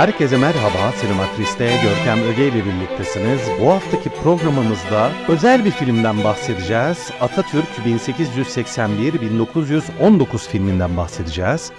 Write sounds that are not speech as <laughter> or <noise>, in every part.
Herkese merhaba, Sinematris'te Görkem Öge ile birliktesiniz. Bu haftaki programımızda özel bir filmden bahsedeceğiz. Atatürk 1881-1919 filminden bahsedeceğiz.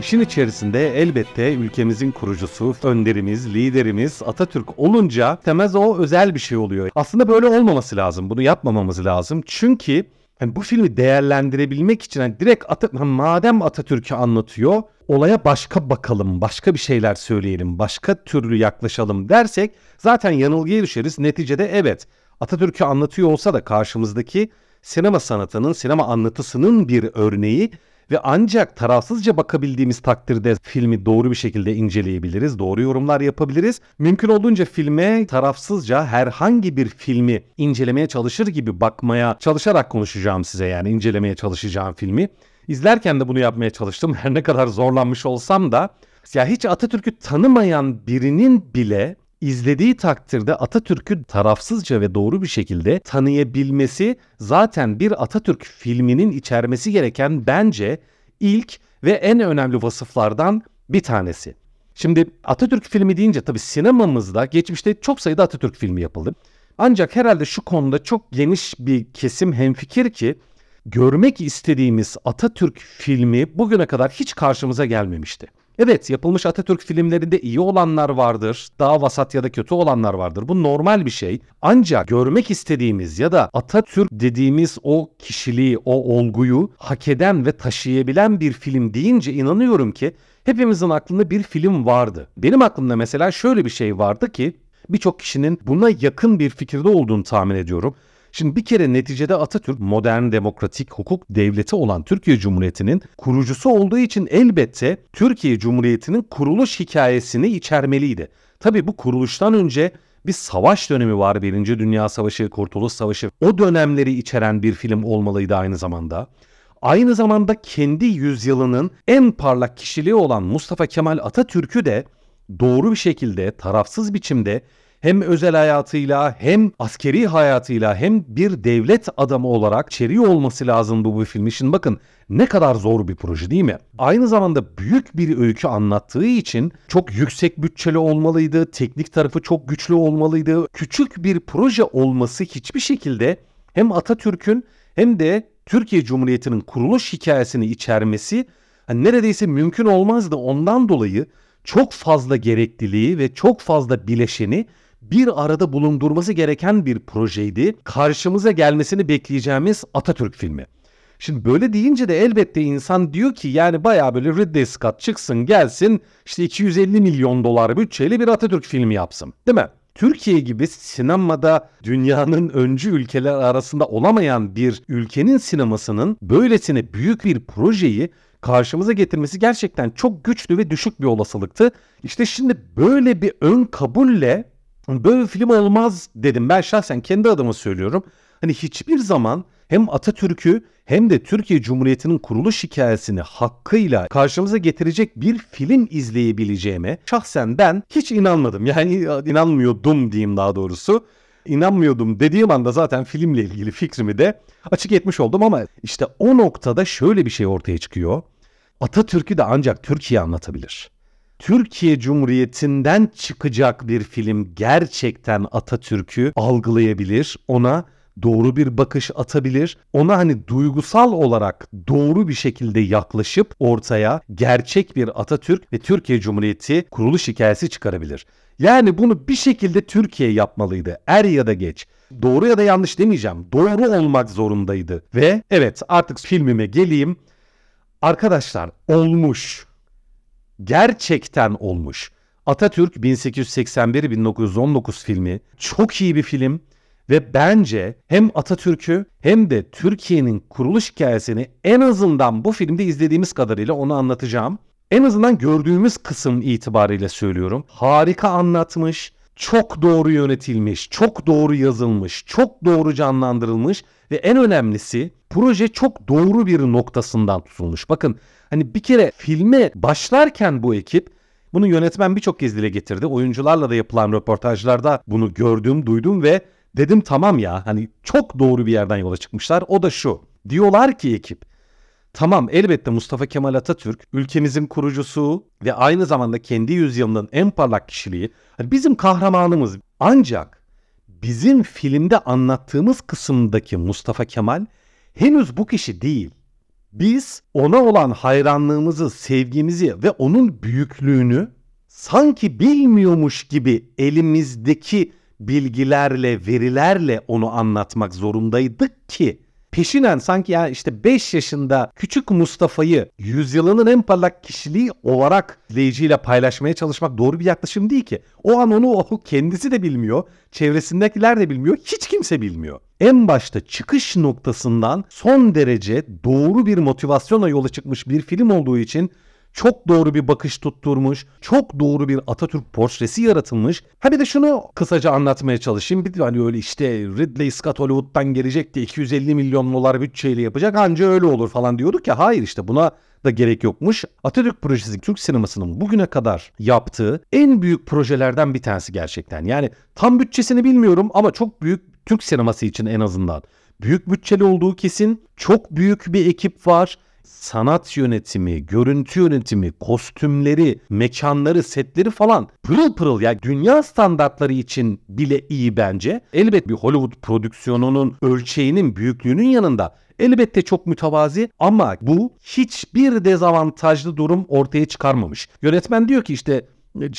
İşin içerisinde elbette ülkemizin kurucusu, önderimiz, liderimiz Atatürk olunca temez o özel bir şey oluyor. Aslında böyle olmaması lazım, bunu yapmamamız lazım. Çünkü yani bu filmi değerlendirebilmek için yani direkt At madem Atatürk'ü anlatıyor, olaya başka bakalım, başka bir şeyler söyleyelim, başka türlü yaklaşalım dersek zaten yanılgıya düşeriz. Neticede evet Atatürk'ü anlatıyor olsa da karşımızdaki sinema sanatının, sinema anlatısının bir örneği ve ancak tarafsızca bakabildiğimiz takdirde filmi doğru bir şekilde inceleyebiliriz, doğru yorumlar yapabiliriz. Mümkün olduğunca filme tarafsızca herhangi bir filmi incelemeye çalışır gibi bakmaya çalışarak konuşacağım size yani incelemeye çalışacağım filmi. İzlerken de bunu yapmaya çalıştım. Her ne kadar zorlanmış olsam da ya hiç Atatürk'ü tanımayan birinin bile izlediği takdirde Atatürk'ü tarafsızca ve doğru bir şekilde tanıyabilmesi zaten bir Atatürk filminin içermesi gereken bence ilk ve en önemli vasıflardan bir tanesi. Şimdi Atatürk filmi deyince tabii sinemamızda geçmişte çok sayıda Atatürk filmi yapıldı. Ancak herhalde şu konuda çok geniş bir kesim hemfikir ki görmek istediğimiz Atatürk filmi bugüne kadar hiç karşımıza gelmemişti. Evet yapılmış Atatürk filmlerinde iyi olanlar vardır, daha vasat ya da kötü olanlar vardır. Bu normal bir şey. Ancak görmek istediğimiz ya da Atatürk dediğimiz o kişiliği, o olguyu hak eden ve taşıyabilen bir film deyince inanıyorum ki hepimizin aklında bir film vardı. Benim aklımda mesela şöyle bir şey vardı ki birçok kişinin buna yakın bir fikirde olduğunu tahmin ediyorum. Şimdi bir kere neticede Atatürk modern demokratik hukuk devleti olan Türkiye Cumhuriyeti'nin kurucusu olduğu için elbette Türkiye Cumhuriyeti'nin kuruluş hikayesini içermeliydi. Tabii bu kuruluştan önce bir savaş dönemi var. Birinci Dünya Savaşı, Kurtuluş Savaşı. O dönemleri içeren bir film olmalıydı aynı zamanda. Aynı zamanda kendi yüzyılının en parlak kişiliği olan Mustafa Kemal Atatürk'ü de doğru bir şekilde, tarafsız biçimde hem özel hayatıyla hem askeri hayatıyla hem bir devlet adamı olarak içeriği olması lazım bu filmi. Şimdi bakın ne kadar zor bir proje değil mi? Aynı zamanda büyük bir öykü anlattığı için çok yüksek bütçeli olmalıydı. Teknik tarafı çok güçlü olmalıydı. Küçük bir proje olması hiçbir şekilde hem Atatürk'ün hem de Türkiye Cumhuriyeti'nin kuruluş hikayesini içermesi hani neredeyse mümkün olmazdı. Ondan dolayı çok fazla gerekliliği ve çok fazla bileşeni bir arada bulundurması gereken bir projeydi. Karşımıza gelmesini bekleyeceğimiz Atatürk filmi. Şimdi böyle deyince de elbette insan diyor ki yani baya böyle Ridley Scott çıksın gelsin işte 250 milyon dolar bütçeyle bir Atatürk filmi yapsın. Değil mi? Türkiye gibi sinemada dünyanın öncü ülkeler arasında olamayan bir ülkenin sinemasının böylesine büyük bir projeyi karşımıza getirmesi gerçekten çok güçlü ve düşük bir olasılıktı. İşte şimdi böyle bir ön kabulle Böyle bir film olmaz dedim. Ben şahsen kendi adıma söylüyorum. Hani hiçbir zaman hem Atatürk'ü hem de Türkiye Cumhuriyeti'nin kuruluş hikayesini hakkıyla karşımıza getirecek bir film izleyebileceğime şahsen ben hiç inanmadım. Yani inanmıyordum diyeyim daha doğrusu. İnanmıyordum dediğim anda zaten filmle ilgili fikrimi de açık etmiş oldum ama işte o noktada şöyle bir şey ortaya çıkıyor. Atatürk'ü de ancak Türkiye anlatabilir. Türkiye Cumhuriyeti'nden çıkacak bir film gerçekten Atatürk'ü algılayabilir, ona doğru bir bakış atabilir. Ona hani duygusal olarak doğru bir şekilde yaklaşıp ortaya gerçek bir Atatürk ve Türkiye Cumhuriyeti kuruluş hikayesi çıkarabilir. Yani bunu bir şekilde Türkiye yapmalıydı. Er ya da geç. Doğru ya da yanlış demeyeceğim. Doğru olmak zorundaydı. Ve evet artık filmime geleyim. Arkadaşlar olmuş gerçekten olmuş. Atatürk 1881-1919 filmi çok iyi bir film ve bence hem Atatürk'ü hem de Türkiye'nin kuruluş hikayesini en azından bu filmde izlediğimiz kadarıyla onu anlatacağım. En azından gördüğümüz kısım itibariyle söylüyorum. Harika anlatmış, çok doğru yönetilmiş, çok doğru yazılmış, çok doğru canlandırılmış ve en önemlisi proje çok doğru bir noktasından tutulmuş. Bakın hani bir kere filme başlarken bu ekip bunu yönetmen birçok kez dile getirdi. Oyuncularla da yapılan röportajlarda bunu gördüm, duydum ve dedim tamam ya hani çok doğru bir yerden yola çıkmışlar. O da şu. Diyorlar ki ekip Tamam elbette Mustafa Kemal Atatürk ülkemizin kurucusu ve aynı zamanda kendi yüzyılının en parlak kişiliği. Hani bizim kahramanımız. Ancak bizim filmde anlattığımız kısımdaki Mustafa Kemal henüz bu kişi değil. Biz ona olan hayranlığımızı, sevgimizi ve onun büyüklüğünü sanki bilmiyormuş gibi elimizdeki bilgilerle, verilerle onu anlatmak zorundaydık ki peşinen sanki ya işte 5 yaşında küçük Mustafa'yı yüzyılının en parlak kişiliği olarak izleyiciyle paylaşmaya çalışmak doğru bir yaklaşım değil ki. O an onu o kendisi de bilmiyor, çevresindekiler de bilmiyor, hiç kimse bilmiyor. En başta çıkış noktasından son derece doğru bir motivasyonla yola çıkmış bir film olduğu için çok doğru bir bakış tutturmuş, çok doğru bir Atatürk portresi yaratılmış. Ha de şunu kısaca anlatmaya çalışayım. Bir hani öyle işte Ridley Scott Hollywood'dan gelecek de 250 milyon dolar bütçeyle yapacak anca öyle olur falan diyorduk ya. Hayır işte buna da gerek yokmuş. Atatürk projesi Türk sinemasının bugüne kadar yaptığı en büyük projelerden bir tanesi gerçekten. Yani tam bütçesini bilmiyorum ama çok büyük Türk sineması için en azından. Büyük bütçeli olduğu kesin. Çok büyük bir ekip var sanat yönetimi, görüntü yönetimi, kostümleri, mekanları, setleri falan pırıl pırıl yani dünya standartları için bile iyi bence. Elbet bir Hollywood prodüksiyonunun ölçeğinin büyüklüğünün yanında elbette çok mütevazi ama bu hiçbir dezavantajlı durum ortaya çıkarmamış. Yönetmen diyor ki işte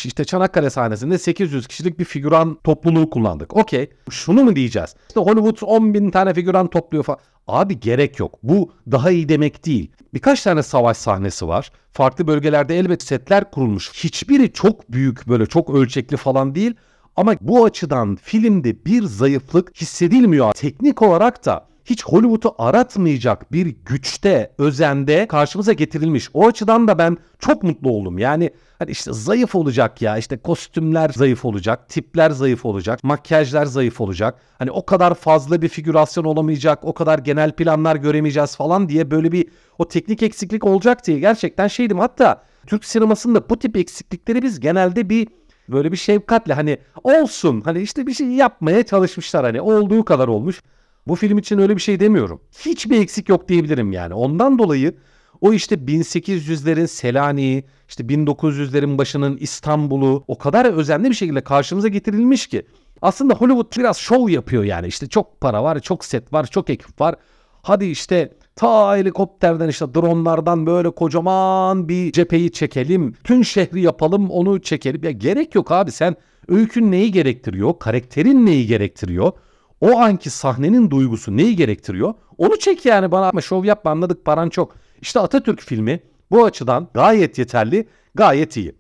işte Çanakkale sahnesinde 800 kişilik bir figüran topluluğu kullandık. Okey. Şunu mu diyeceğiz? İşte Hollywood 10 bin tane figüran topluyor falan. Abi gerek yok. Bu daha iyi demek değil. Birkaç tane savaş sahnesi var. Farklı bölgelerde elbet setler kurulmuş. Hiçbiri çok büyük böyle çok ölçekli falan değil. Ama bu açıdan filmde bir zayıflık hissedilmiyor. Teknik olarak da hiç Hollywood'u aratmayacak bir güçte, özende karşımıza getirilmiş. O açıdan da ben çok mutlu oldum. Yani hani işte zayıf olacak ya işte kostümler zayıf olacak, tipler zayıf olacak, makyajlar zayıf olacak. Hani o kadar fazla bir figürasyon olamayacak, o kadar genel planlar göremeyeceğiz falan diye böyle bir o teknik eksiklik olacak diye gerçekten şeydim. Hatta Türk sinemasında bu tip eksiklikleri biz genelde bir böyle bir şefkatle hani olsun hani işte bir şey yapmaya çalışmışlar hani olduğu kadar olmuş. Bu film için öyle bir şey demiyorum. Hiçbir eksik yok diyebilirim yani. Ondan dolayı o işte 1800'lerin Selanik'i, işte 1900'lerin başının İstanbul'u o kadar özenli bir şekilde karşımıza getirilmiş ki. Aslında Hollywood biraz şov yapıyor yani. İşte çok para var, çok set var, çok ekip var. Hadi işte ta helikopterden işte dronlardan böyle kocaman bir cepheyi çekelim. Tüm şehri yapalım onu çekelim. Ya gerek yok abi sen öykün neyi gerektiriyor? Karakterin neyi gerektiriyor? O anki sahnenin duygusu neyi gerektiriyor? Onu çek yani bana ama şov yapma anladık paran çok. İşte Atatürk filmi bu açıdan gayet yeterli, gayet iyi.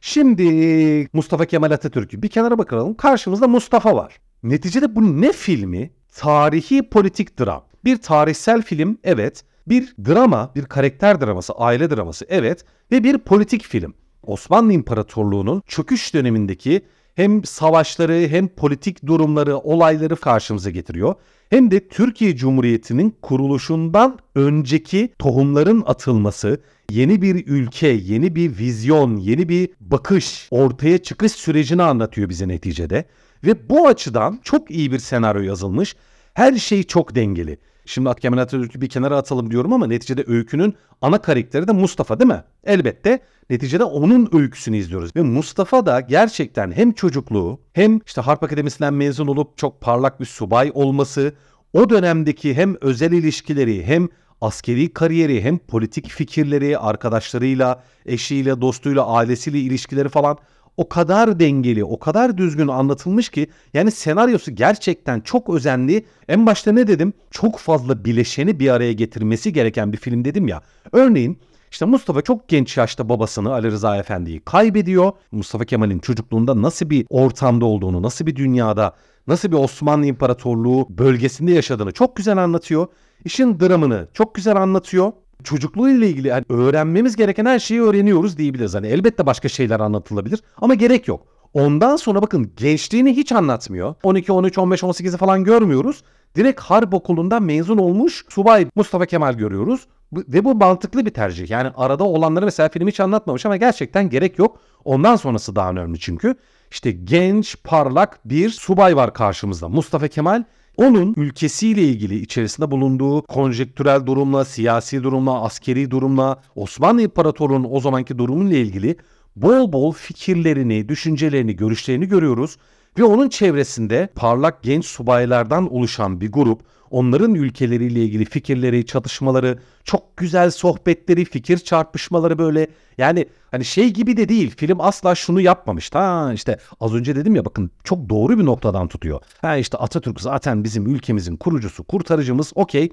Şimdi Mustafa Kemal Atatürk'ü bir kenara bakalım. Karşımızda Mustafa var. Neticede bu ne filmi? Tarihi politik dram. Bir tarihsel film evet. Bir drama, bir karakter draması, aile draması evet. Ve bir politik film. Osmanlı İmparatorluğu'nun çöküş dönemindeki hem savaşları hem politik durumları, olayları karşımıza getiriyor. Hem de Türkiye Cumhuriyeti'nin kuruluşundan önceki tohumların atılması, yeni bir ülke, yeni bir vizyon, yeni bir bakış, ortaya çıkış sürecini anlatıyor bize neticede. Ve bu açıdan çok iyi bir senaryo yazılmış. Her şey çok dengeli. Şimdi Kemal Atatürk'ü bir kenara atalım diyorum ama neticede öykünün ana karakteri de Mustafa değil mi? Elbette neticede onun öyküsünü izliyoruz. Ve Mustafa da gerçekten hem çocukluğu hem işte Harp Akademisi'nden mezun olup çok parlak bir subay olması, o dönemdeki hem özel ilişkileri hem askeri kariyeri hem politik fikirleri arkadaşlarıyla, eşiyle, dostuyla, ailesiyle ilişkileri falan o kadar dengeli, o kadar düzgün anlatılmış ki yani senaryosu gerçekten çok özenli. En başta ne dedim? Çok fazla bileşeni bir araya getirmesi gereken bir film dedim ya. Örneğin işte Mustafa çok genç yaşta babasını Ali Rıza Efendi'yi kaybediyor. Mustafa Kemal'in çocukluğunda nasıl bir ortamda olduğunu, nasıl bir dünyada, nasıl bir Osmanlı İmparatorluğu bölgesinde yaşadığını çok güzel anlatıyor. İşin dramını çok güzel anlatıyor çocukluğuyla ilgili yani öğrenmemiz gereken her şeyi öğreniyoruz diyebiliriz. Hani elbette başka şeyler anlatılabilir ama gerek yok. Ondan sonra bakın gençliğini hiç anlatmıyor. 12, 13, 15, 18'i falan görmüyoruz. Direkt harp okulundan mezun olmuş subay Mustafa Kemal görüyoruz. Ve bu mantıklı bir tercih. Yani arada olanları mesela film hiç anlatmamış ama gerçekten gerek yok. Ondan sonrası daha önemli çünkü. İşte genç, parlak bir subay var karşımızda. Mustafa Kemal onun ülkesiyle ilgili içerisinde bulunduğu konjektürel durumla, siyasi durumla, askeri durumla, Osmanlı İmparatorluğu'nun o zamanki durumuyla ilgili bol bol fikirlerini, düşüncelerini, görüşlerini görüyoruz. Ve onun çevresinde parlak genç subaylardan oluşan bir grup, onların ülkeleriyle ilgili fikirleri, çatışmaları, çok güzel sohbetleri, fikir çarpışmaları böyle. Yani hani şey gibi de değil. Film asla şunu yapmamış. Ha işte az önce dedim ya bakın çok doğru bir noktadan tutuyor. Ha işte Atatürk zaten bizim ülkemizin kurucusu, kurtarıcımız. Okey.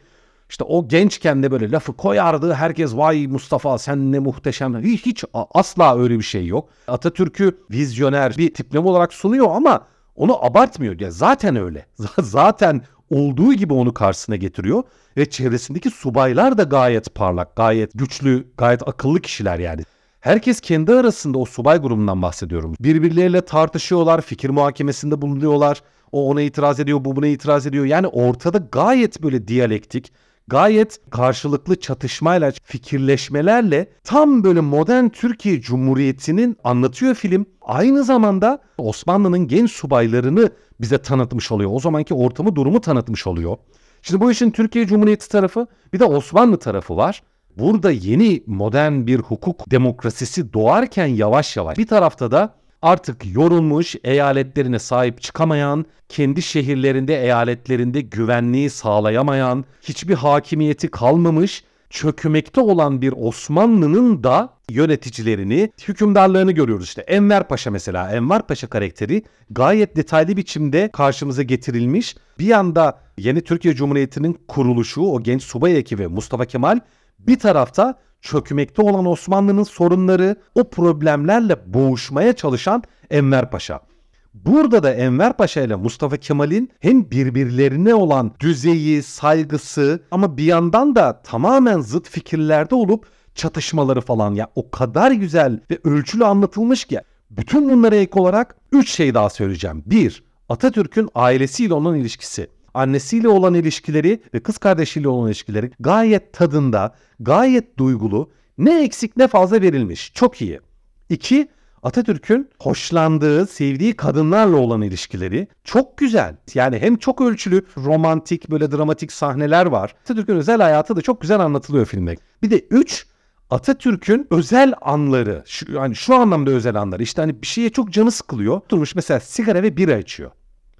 İşte o gençken de böyle lafı koyardı. Herkes vay Mustafa sen ne muhteşem. Hiç, hiç asla öyle bir şey yok. Atatürk'ü vizyoner bir tipleme olarak sunuyor ama onu abartmıyor. Ya zaten öyle. <laughs> zaten olduğu gibi onu karşısına getiriyor ve çevresindeki subaylar da gayet parlak, gayet güçlü, gayet akıllı kişiler yani. Herkes kendi arasında o subay grubundan bahsediyorum. Birbirleriyle tartışıyorlar, fikir muhakemesinde bulunuyorlar. O ona itiraz ediyor, bu buna itiraz ediyor. Yani ortada gayet böyle diyalektik, gayet karşılıklı çatışmayla, fikirleşmelerle tam böyle modern Türkiye Cumhuriyeti'nin anlatıyor film. Aynı zamanda Osmanlı'nın genç subaylarını bize tanıtmış oluyor. O zamanki ortamı, durumu tanıtmış oluyor. Şimdi bu işin Türkiye Cumhuriyeti tarafı bir de Osmanlı tarafı var. Burada yeni modern bir hukuk demokrasisi doğarken yavaş yavaş bir tarafta da artık yorulmuş, eyaletlerine sahip çıkamayan, kendi şehirlerinde, eyaletlerinde güvenliği sağlayamayan, hiçbir hakimiyeti kalmamış, çökmekte olan bir Osmanlı'nın da yöneticilerini, hükümdarlarını görüyoruz işte. Enver Paşa mesela, Enver Paşa karakteri gayet detaylı biçimde karşımıza getirilmiş. Bir yanda yeni Türkiye Cumhuriyeti'nin kuruluşu, o genç subay ekibi Mustafa Kemal bir tarafta çökmekte olan Osmanlı'nın sorunları, o problemlerle boğuşmaya çalışan Enver Paşa. Burada da Enver Paşa ile Mustafa Kemal'in hem birbirlerine olan düzeyi, saygısı ama bir yandan da tamamen zıt fikirlerde olup çatışmaları falan ya o kadar güzel ve ölçülü anlatılmış ki. Bütün bunlara ek olarak 3 şey daha söyleyeceğim. 1. Atatürk'ün ailesiyle olan ilişkisi annesiyle olan ilişkileri ve kız kardeşiyle olan ilişkileri gayet tadında, gayet duygulu, ne eksik ne fazla verilmiş. Çok iyi. İki, Atatürk'ün hoşlandığı, sevdiği kadınlarla olan ilişkileri çok güzel. Yani hem çok ölçülü, romantik, böyle dramatik sahneler var. Atatürk'ün özel hayatı da çok güzel anlatılıyor filmde. Bir de üç, Atatürk'ün özel anları, şu, yani şu anlamda özel anları. İşte hani bir şeye çok canı sıkılıyor. Durmuş mesela sigara ve bira içiyor.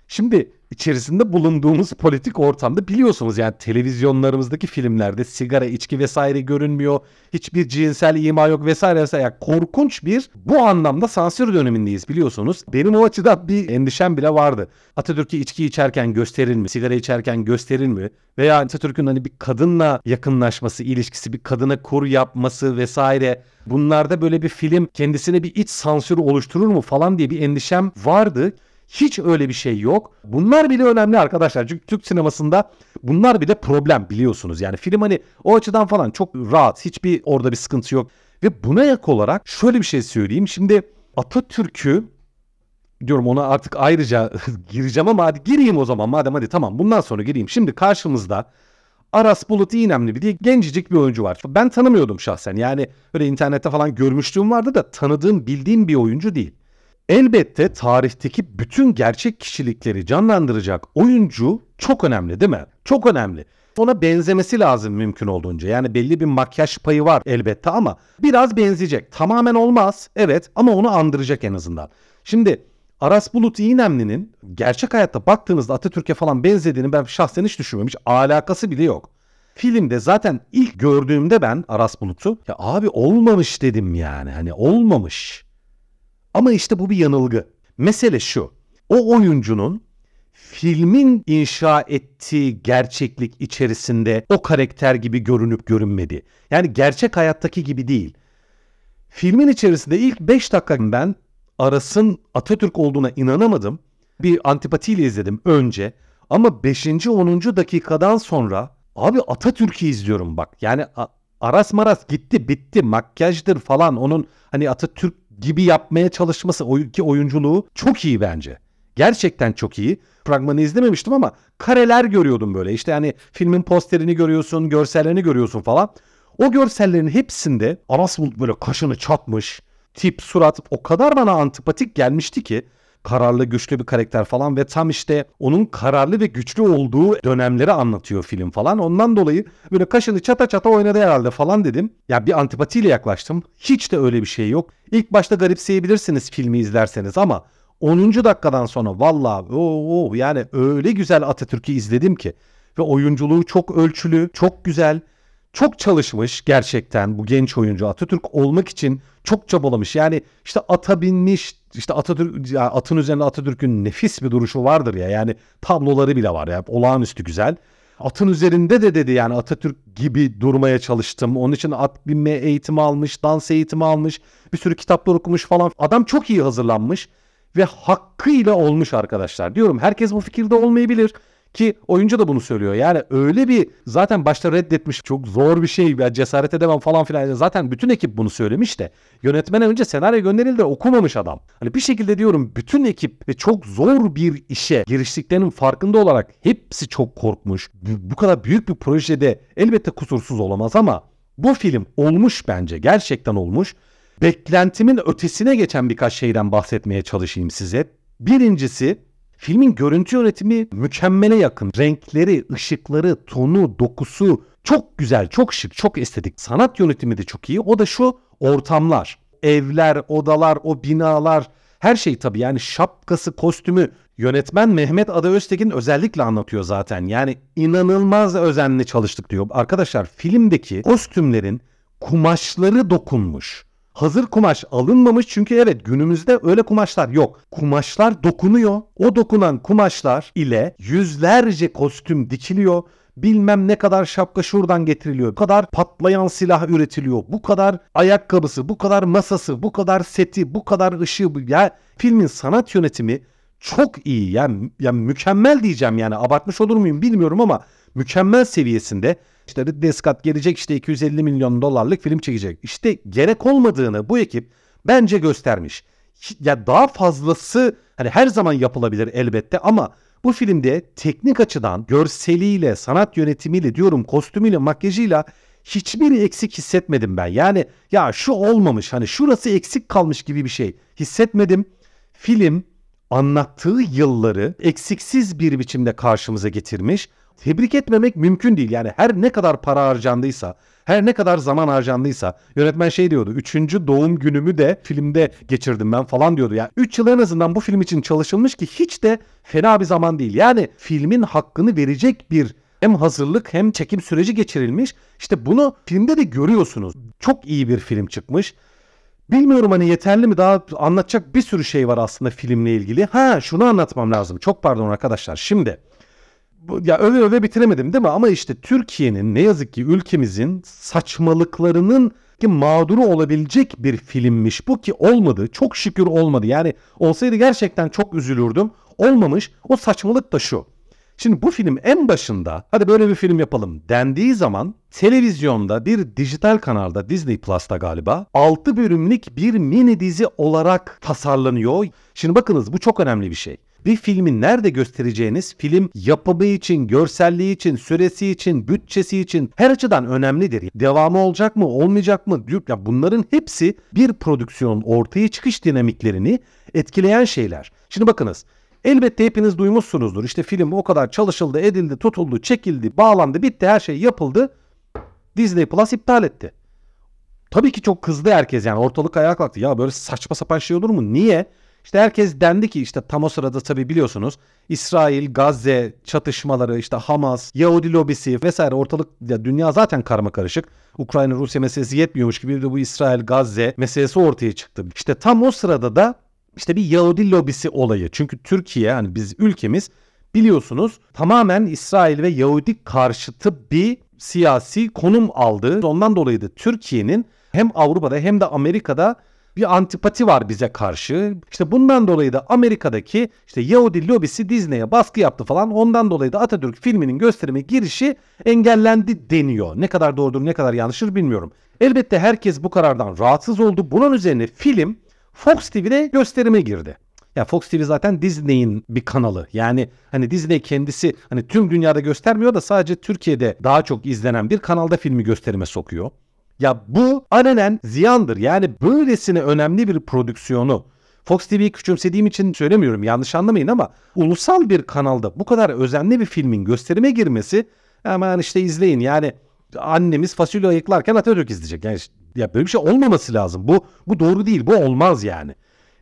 Şimdi içerisinde bulunduğumuz politik ortamda biliyorsunuz yani televizyonlarımızdaki filmlerde sigara, içki vesaire görünmüyor. Hiçbir cinsel ima yok vesaire vesaire. Yani korkunç bir bu anlamda sansür dönemindeyiz biliyorsunuz. Benim o açıdan bir endişem bile vardı. Atatürk'ü içki içerken gösterir mi? Sigara içerken gösterir mi? Veya Atatürk'ün hani bir kadınla yakınlaşması, ilişkisi, bir kadına kur yapması vesaire. Bunlarda böyle bir film kendisine bir iç sansür oluşturur mu falan diye bir endişem vardı. Hiç öyle bir şey yok. Bunlar bile önemli arkadaşlar. Çünkü Türk sinemasında bunlar bile problem biliyorsunuz. Yani film hani o açıdan falan çok rahat. Hiçbir orada bir sıkıntı yok. Ve buna yak olarak şöyle bir şey söyleyeyim. Şimdi Atatürk'ü diyorum ona artık ayrıca <laughs> gireceğim ama hadi gireyim o zaman madem hadi tamam bundan sonra gireyim. Şimdi karşımızda Aras Bulut İynemli diye gencecik bir oyuncu var. Ben tanımıyordum şahsen yani böyle internette falan görmüşlüğüm vardı da tanıdığım bildiğim bir oyuncu değil. Elbette tarihteki bütün gerçek kişilikleri canlandıracak oyuncu çok önemli değil mi? Çok önemli. Ona benzemesi lazım mümkün olduğunca. Yani belli bir makyaj payı var elbette ama biraz benzeyecek. Tamamen olmaz evet ama onu andıracak en azından. Şimdi Aras Bulut İynemli'nin gerçek hayatta baktığınızda Atatürk'e falan benzediğini ben şahsen hiç düşünmemiş. Alakası bile yok. Filmde zaten ilk gördüğümde ben Aras Bulut'u ya abi olmamış dedim yani. Hani olmamış. Ama işte bu bir yanılgı. Mesele şu. O oyuncunun filmin inşa ettiği gerçeklik içerisinde o karakter gibi görünüp görünmedi. Yani gerçek hayattaki gibi değil. Filmin içerisinde ilk 5 dakika ben Aras'ın Atatürk olduğuna inanamadım. Bir antipatiyle izledim önce. Ama 5. 10. dakikadan sonra abi Atatürk'ü izliyorum bak. Yani Aras Maras gitti bitti makyajdır falan onun hani Atatürk gibi yapmaya çalışması ki oyunculuğu çok iyi bence. Gerçekten çok iyi. Fragmanı izlememiştim ama kareler görüyordum böyle. İşte hani filmin posterini görüyorsun, görsellerini görüyorsun falan. O görsellerin hepsinde Aras Bulut böyle kaşını çatmış. Tip, surat o kadar bana antipatik gelmişti ki kararlı güçlü bir karakter falan ve tam işte onun kararlı ve güçlü olduğu dönemleri anlatıyor film falan. Ondan dolayı böyle kaşını çata çata oynadı herhalde falan dedim. Ya bir antipatiyle yaklaştım. Hiç de öyle bir şey yok. İlk başta garipseyebilirsiniz filmi izlerseniz ama 10. dakikadan sonra valla o yani öyle güzel Atatürk'ü izledim ki ve oyunculuğu çok ölçülü, çok güzel. Çok çalışmış gerçekten bu genç oyuncu Atatürk olmak için çok çabalamış. Yani işte ata binmiş, işte Atatürk ya atın üzerinde Atatürk'ün nefis bir duruşu vardır ya. Yani tabloları bile var ya. Olağanüstü güzel. Atın üzerinde de dedi yani Atatürk gibi durmaya çalıştım. Onun için at binme eğitimi almış, dans eğitimi almış, bir sürü kitaplar okumuş falan. Adam çok iyi hazırlanmış ve hakkıyla olmuş arkadaşlar. Diyorum herkes bu fikirde olmayabilir. Ki oyuncu da bunu söylüyor. Yani öyle bir zaten başta reddetmiş çok zor bir şey ya cesaret edemem falan filan. Zaten bütün ekip bunu söylemiş de yönetmene önce senaryo gönderildi okumamış adam. Hani bir şekilde diyorum bütün ekip ve çok zor bir işe giriştiklerinin farkında olarak hepsi çok korkmuş. Bu kadar büyük bir projede elbette kusursuz olamaz ama bu film olmuş bence gerçekten olmuş. Beklentimin ötesine geçen birkaç şeyden bahsetmeye çalışayım size. Birincisi Filmin görüntü yönetimi mükemmele yakın. Renkleri, ışıkları, tonu, dokusu çok güzel, çok şık, çok estetik. Sanat yönetimi de çok iyi. O da şu ortamlar, evler, odalar, o binalar, her şey tabii yani şapkası, kostümü yönetmen Mehmet Ada Öztekin özellikle anlatıyor zaten. Yani inanılmaz özenli çalıştık diyor. Arkadaşlar filmdeki kostümlerin kumaşları dokunmuş hazır kumaş alınmamış çünkü evet günümüzde öyle kumaşlar yok. Kumaşlar dokunuyor. O dokunan kumaşlar ile yüzlerce kostüm dikiliyor bilmem ne kadar şapka şuradan getiriliyor. Bu kadar patlayan silah üretiliyor. Bu kadar ayakkabısı, bu kadar masası, bu kadar seti, bu kadar ışığı. Ya filmin sanat yönetimi çok iyi. Yani, yani mükemmel diyeceğim yani abartmış olur muyum bilmiyorum ama mükemmel seviyesinde. İşte Ridley Scott gelecek işte 250 milyon dolarlık film çekecek. İşte gerek olmadığını bu ekip bence göstermiş. Ya daha fazlası hani her zaman yapılabilir elbette ama bu filmde teknik açıdan görseliyle, sanat yönetimiyle diyorum kostümüyle, makyajıyla hiçbir eksik hissetmedim ben. Yani ya şu olmamış hani şurası eksik kalmış gibi bir şey hissetmedim. Film anlattığı yılları eksiksiz bir biçimde karşımıza getirmiş tebrik etmemek mümkün değil. Yani her ne kadar para harcandıysa, her ne kadar zaman harcandıysa yönetmen şey diyordu. Üçüncü doğum günümü de filmde geçirdim ben falan diyordu. Yani 3 yıl en azından bu film için çalışılmış ki hiç de fena bir zaman değil. Yani filmin hakkını verecek bir hem hazırlık hem çekim süreci geçirilmiş. İşte bunu filmde de görüyorsunuz. Çok iyi bir film çıkmış. Bilmiyorum hani yeterli mi daha anlatacak bir sürü şey var aslında filmle ilgili. Ha şunu anlatmam lazım. Çok pardon arkadaşlar. Şimdi ya öve öve bitiremedim değil mi? Ama işte Türkiye'nin ne yazık ki ülkemizin saçmalıklarının ki mağduru olabilecek bir filmmiş bu ki olmadı. Çok şükür olmadı. Yani olsaydı gerçekten çok üzülürdüm. Olmamış. O saçmalık da şu. Şimdi bu film en başında hadi böyle bir film yapalım dendiği zaman televizyonda bir dijital kanalda Disney Plus'ta galiba 6 bölümlük bir mini dizi olarak tasarlanıyor. Şimdi bakınız bu çok önemli bir şey bir filmi nerede göstereceğiniz film yapımı için, görselliği için, süresi için, bütçesi için her açıdan önemlidir. Devamı olacak mı, olmayacak mı? Ya bunların hepsi bir prodüksiyonun ortaya çıkış dinamiklerini etkileyen şeyler. Şimdi bakınız Elbette hepiniz duymuşsunuzdur. İşte film o kadar çalışıldı, edildi, tutuldu, çekildi, bağlandı, bitti, her şey yapıldı. Disney Plus iptal etti. Tabii ki çok kızdı herkes yani ortalık ayağa kalktı. Ya böyle saçma sapan şey olur mu? Niye? İşte herkes dendi ki işte tam o sırada tabi biliyorsunuz İsrail, Gazze çatışmaları, işte Hamas, Yahudi lobisi vesaire ortalık ya dünya zaten karma karışık. Ukrayna Rusya meselesi yetmiyormuş gibi de bu İsrail Gazze meselesi ortaya çıktı. İşte tam o sırada da işte bir Yahudi lobisi olayı. Çünkü Türkiye hani biz ülkemiz biliyorsunuz tamamen İsrail ve Yahudi karşıtı bir siyasi konum aldı. Ondan dolayı da Türkiye'nin hem Avrupa'da hem de Amerika'da bir antipati var bize karşı. İşte bundan dolayı da Amerika'daki işte Yahudi lobisi Disney'e baskı yaptı falan. Ondan dolayı da Atatürk filminin gösterime girişi engellendi deniyor. Ne kadar doğrudur ne kadar yanlıştır bilmiyorum. Elbette herkes bu karardan rahatsız oldu. Bunun üzerine film Fox TV'de gösterime girdi. Ya Fox TV zaten Disney'in bir kanalı. Yani hani Disney kendisi hani tüm dünyada göstermiyor da sadece Türkiye'de daha çok izlenen bir kanalda filmi gösterime sokuyor. Ya bu alenen ziyandır. Yani böylesine önemli bir prodüksiyonu Fox TV'yi küçümsediğim için söylemiyorum yanlış anlamayın ama ulusal bir kanalda bu kadar özenli bir filmin gösterime girmesi hemen işte izleyin yani annemiz fasulye ayıklarken Atatürk izleyecek. Yani ya böyle bir şey olmaması lazım. Bu bu doğru değil. Bu olmaz yani.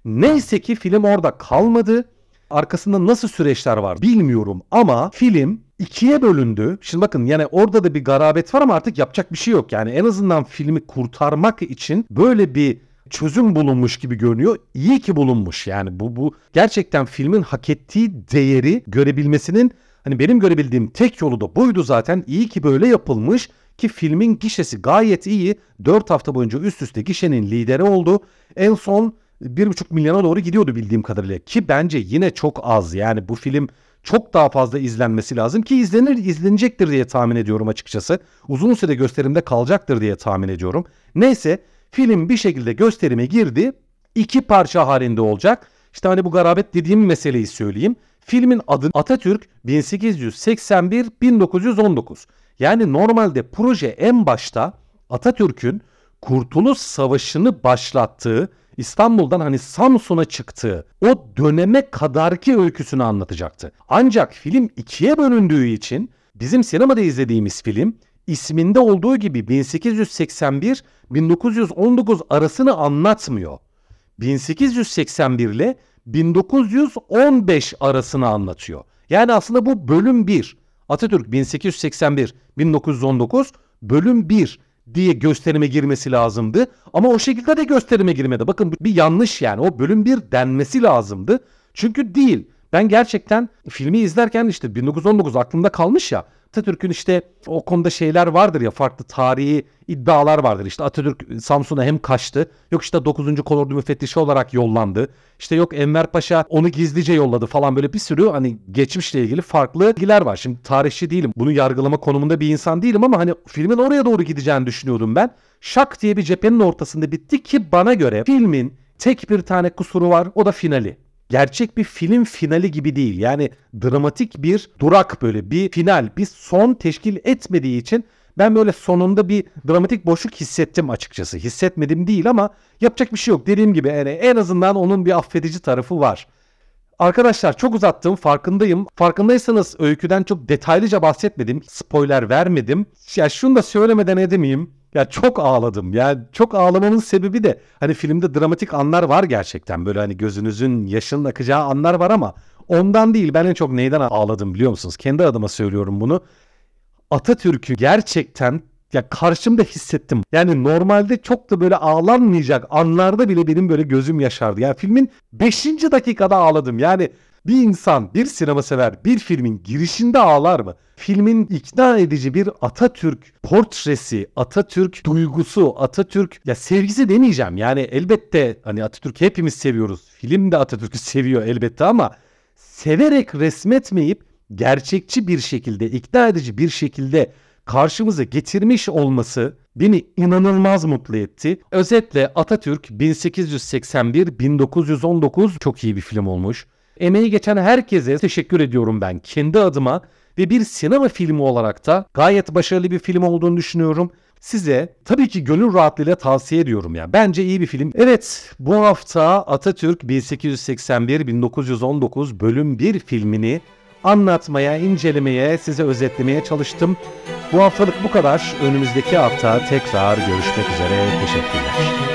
Neyse ki film orada kalmadı. Arkasında nasıl süreçler var bilmiyorum ama film ikiye bölündü. Şimdi bakın yani orada da bir garabet var ama artık yapacak bir şey yok. Yani en azından filmi kurtarmak için böyle bir çözüm bulunmuş gibi görünüyor. İyi ki bulunmuş. Yani bu bu gerçekten filmin hak ettiği değeri görebilmesinin hani benim görebildiğim tek yolu da buydu zaten. İyi ki böyle yapılmış ki filmin gişesi gayet iyi. 4 hafta boyunca üst üste gişenin lideri oldu. En son 1,5 milyona doğru gidiyordu bildiğim kadarıyla ki bence yine çok az. Yani bu film çok daha fazla izlenmesi lazım ki izlenir izlenecektir diye tahmin ediyorum açıkçası. Uzun süre gösterimde kalacaktır diye tahmin ediyorum. Neyse film bir şekilde gösterime girdi. İki parça halinde olacak. İşte hani bu garabet dediğim meseleyi söyleyeyim. Filmin adı Atatürk 1881-1919. Yani normalde proje en başta Atatürk'ün Kurtuluş Savaşı'nı başlattığı İstanbul'dan hani Samsun'a çıktığı o döneme kadarki öyküsünü anlatacaktı. Ancak film ikiye bölündüğü için bizim sinemada izlediğimiz film isminde olduğu gibi 1881-1919 arasını anlatmıyor. 1881 ile 1915 arasını anlatıyor. Yani aslında bu bölüm 1. Atatürk 1881-1919 bölüm 1 diye gösterime girmesi lazımdı. Ama o şekilde de gösterime girmedi. Bakın bir yanlış yani. O bölüm 1 denmesi lazımdı. Çünkü değil. Ben gerçekten filmi izlerken işte 1919 aklımda kalmış ya. Atatürk'ün işte o konuda şeyler vardır ya farklı tarihi iddialar vardır. İşte Atatürk Samsun'a hem kaçtı. Yok işte 9. Kolordu müfettişi olarak yollandı. İşte yok Enver Paşa onu gizlice yolladı falan böyle bir sürü hani geçmişle ilgili farklı bilgiler var. Şimdi tarihçi değilim. Bunu yargılama konumunda bir insan değilim ama hani filmin oraya doğru gideceğini düşünüyordum ben. Şak diye bir cephenin ortasında bitti ki bana göre filmin tek bir tane kusuru var o da finali gerçek bir film finali gibi değil. Yani dramatik bir durak böyle bir final, bir son teşkil etmediği için ben böyle sonunda bir dramatik boşluk hissettim açıkçası. Hissetmedim değil ama yapacak bir şey yok. Dediğim gibi yani en azından onun bir affedici tarafı var. Arkadaşlar çok uzattım farkındayım. Farkındaysanız öyküden çok detaylıca bahsetmedim. Spoiler vermedim. Ya şunu da söylemeden edemeyeyim. Ya çok ağladım. Ya çok ağlamamın sebebi de hani filmde dramatik anlar var gerçekten. Böyle hani gözünüzün yaşının akacağı anlar var ama ondan değil. Ben en çok neyden ağladım biliyor musunuz? Kendi adıma söylüyorum bunu. Atatürk'ü gerçekten ya karşımda hissettim. Yani normalde çok da böyle ağlanmayacak anlarda bile benim böyle gözüm yaşardı. Yani filmin 5. dakikada ağladım. Yani bir insan, bir sinema sever bir filmin girişinde ağlar mı? Filmin ikna edici bir Atatürk portresi, Atatürk duygusu, Atatürk ya sevgisi demeyeceğim. Yani elbette hani Atatürk hepimiz seviyoruz. Film de Atatürk'ü seviyor elbette ama severek resmetmeyip gerçekçi bir şekilde, ikna edici bir şekilde karşımıza getirmiş olması beni inanılmaz mutlu etti. Özetle Atatürk 1881-1919 çok iyi bir film olmuş. Emeği geçen herkese teşekkür ediyorum ben kendi adıma ve bir sinema filmi olarak da gayet başarılı bir film olduğunu düşünüyorum. Size tabii ki gönül rahatlığıyla tavsiye ediyorum ya. Bence iyi bir film. Evet bu hafta Atatürk 1881-1919 bölüm 1 filmini anlatmaya, incelemeye, size özetlemeye çalıştım. Bu haftalık bu kadar. Önümüzdeki hafta tekrar görüşmek üzere. Teşekkürler.